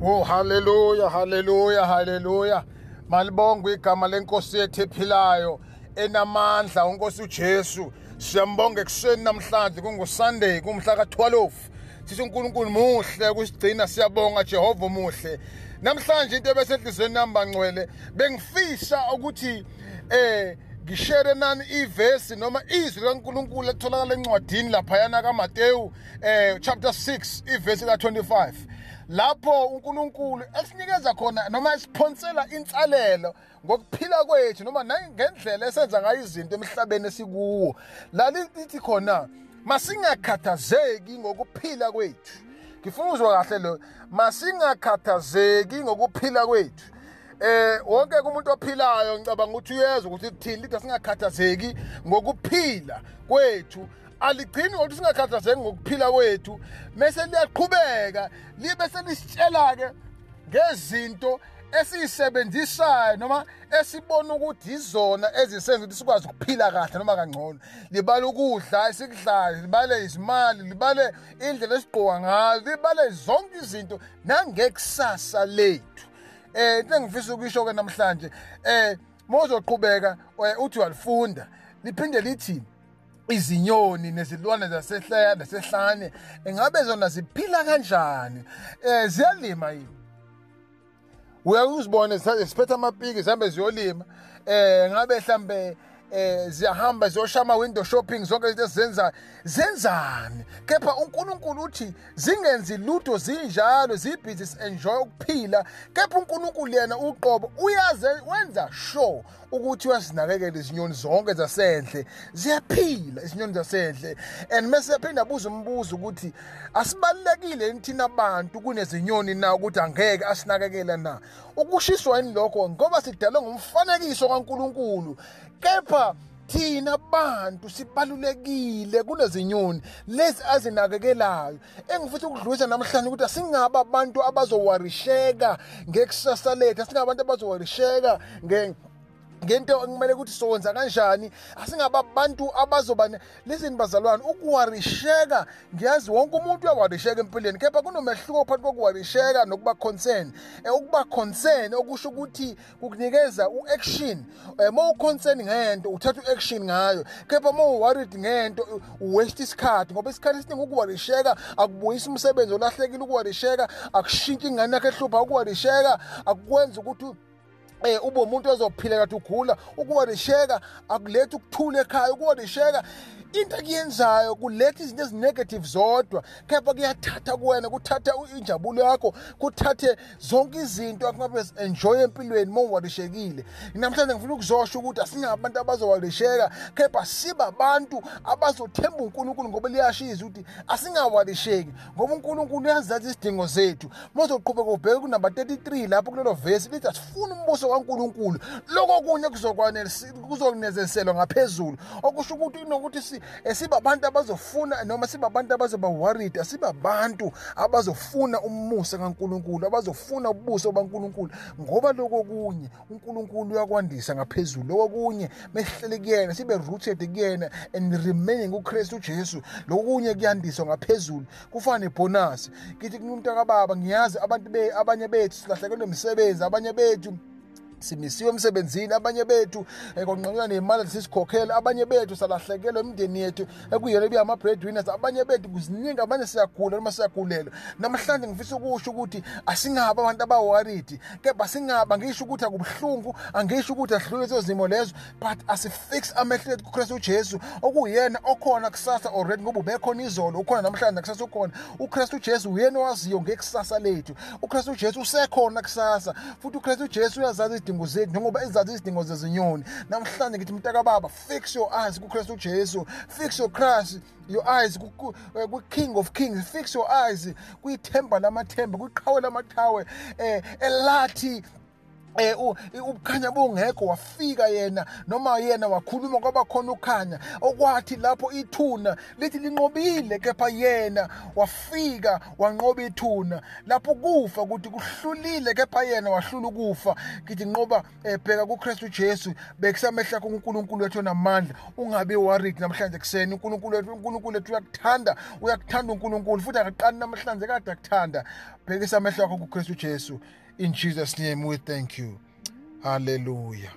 Oh haleluya haleluya haleluya. Malibongwe igama lenkosi yethu ephilayo enamandla unkosi uJesu. Siyambonga ekuseni namhlanje kunguSunday kumhla ka12. Sithi uNkulunkulu muhle kusigcina siyabonga Jehova muhle. Namhlanje into ebesedlizweni namba ngcwele bengifisa ukuthi eh ngishare nani ivesi noma izwi kaNkulunkulu etholakala encwadini laphayana kaMateyu eh chapter 6 ivesi ka25 lapho uNkulunkulu esinikeza khona noma esiphonsela insalelo ngokuphila kwethu noma nangendlela esenza ngayo izinto emhlabeni esikuwo. Lalithi khona masingakhathazeki ngokuphila kwethu. Ngifuna uzwa kahle lo. Masingakhathazeki ngokuphila kwethu. Eh wonke umuntu ophilayo ngicabanga ukuthi uyezwa ukuthi kuthini lithi singakhathazeki ngokuphila kwethu. Aligcini ngokuthi singakhathazeki ngokuphila kwethu. Mase liyaqhubeka libe selisitshela ke ngezinto esiyisebenzisayo noma esibona ukuthi izona ezisenza ukuthi sikwazi ukuphila kahle noma kangcono. Libale ukudla esikudlayo libale izimali libale indlela esigqoka ngayo libale zonke izinto nangekusasa lethu. Eh into engifisa ukuyisho ke namhlanje eh mozoqhubeka uthi walifunda liphinde lithi izinyoni nezilwane zasehleya nasehlane engabe zona ziphila kanjani? Eh ziyalima yini? Uyakuzibona siphethe amapiki zihambe ziyolima. Eh ngabe mhlambe eh ziyahamba ziyoshama window shopping zonke izinto ezenza zenzani? Kepha uNkulunkulu uthi zingenzi lutho zinjalo zibhizi enjoy ukuphila. Kepha uNkulunkulu yena uqobo uyaze wenza sure ukuthi uyasinakekela izinyoni zonke zasendle ziyaphila izinyoni zasendle and mase yaphinda abuza umbuzo ukuthi asibalekile thina abantu kunezinyoni na ukuthi angeke asinakekela na? Ukushiswa yini lokho? Ngoba sidalwe ngumfanekiso kaNkulunkulu. Kepha thina bantu sibalulekile kunezinyoni lezi azinakekelayo. Engifisa ukudlulisa namhlanje ukuthi asingaba abantu abazowarisheka ngekusasa lethu asingabantu abazowarisheka ngento ekumele ukuthi sowenza kanjani? Asingabe abantu abazoba listen bazalwane ukuwarisheka. Ngiyazi wonke umuntu uyawarisheka empilweni kepha kunomehluko phakathi kokuwarisheka nokuba concern eh, ukuba concern okusho ukuthi kukunikeza u-action. Eh, uma uconcern ngento uthatha u-action ngayo. Kepha uma uworried ngento uwaste isikhathi ngoba isikhathi esiningi ukuwarisheka akubuyisa umsebenzi olahlekile ukuwarisheka akushintshi ingane yakho ehlupha ukuwarisheka akukwenza ukuthi eh ube umuntu ozophila kathi ugula ukuwarisheka akuletha ukuthula ekhaya ukuwarisheka into ekuyenzayo kuletha izinto ezinegative zodwa. Kepha kuyathatha kuwena kuthatha injabulo yakho kuthathe zonke izinto akungabe enjoy empilweni uma uwarishekile namhlanje ngifuna ukuzosho ukuthi asingabantu abazowarisheka kepha siba abantu abazothemba uNkulunkulu ngoba liyashiza ukuthi asingawarisheki ngoba uNkulunkulu uyazazi izidingo zethu. Mozoqhubeka ubheke kunamba 33 lapho kulelo verse lithi asifuna umbuso kaNkulunkulu. Lokho kunye kuzokwanela kuzokunezeselwa ngaphezulu. Okusho ukuthi inokuthi sibabantu abazofuna noma sibabantu abazoba worried asibabantu abazofuna umusa kaNkuluNkulu abazofuna ubuso baNkuluNkulu. Ngoba lokho kunye uNkulunkulu uyakwandisa ngaphezulu. Lokho kunye mehlele kuyena sibe rooted kuyena and remaining uKristu uJesu lokho kunye kuyandiswa ngaphezulu. Kufana nebonus kithi kumuntu akababa ngiyazi abantu be abanye bethu silahlekelwe imisebenzi abanye bethu simisiwe emsebenzini. Abanye bethu konqanywa nemali sisikhokhela abanye bethu salahlekelwa imindeni yethu ekuyena ebi ama breadwinners abanye bethu kuziningi abanye siyagula noma siyagulelwa namhlanje ngifisa ukusho ukuthi asingaba abantu abaworried kepha singaba ngisho ukuthi akubuhlungu angisho ukuthi asidlule lezo zimo lezo but asifix amehlo ethu kuKristu uJesu okuyena okhona kusasa already ngoba ubekhona izolo ukhona namhlanje nakusasa ukhona. uKristu uJesu uyena owaziyo ngekusasa lethu. uKristu uJesu usekhona kusasa futhi uKristu uJesu uyazazi izidingo zethu njengoba ezazi izidingo zezinyoni. Namhlanje ngithi mntakababa fix your eyes kuKristu uJesu fix your Christ your eyes ku-king of kings. Fix your eyes kwithemba lamathemba kwiqhawe lamaqhawe um elathi eh ubukhanya bungekho wafika yena noma yena wakhuluma kwaba khona ukhanya. Okwathi lapho ithuna lithi linqobile kepha yena wafika wanqoba ithuna. Lapho kufa ukuthi kuhlulile kepha yena wahlula ukufa. Ngithi nqoba bheka kuKristu Jesu bekusamehla kuNkulunkulu wethu namandla ungabe worried namhlanje ekseni uNkulunkulu wethu uNkulunkulu wethu uyakuthanda uyakuthanda uNkulunkulu futhi akaqani namhlanje kade akuthanda. Bhekisa amehlo akho kuKristu Jesu. In Jesus name we thank you. Hallelujah.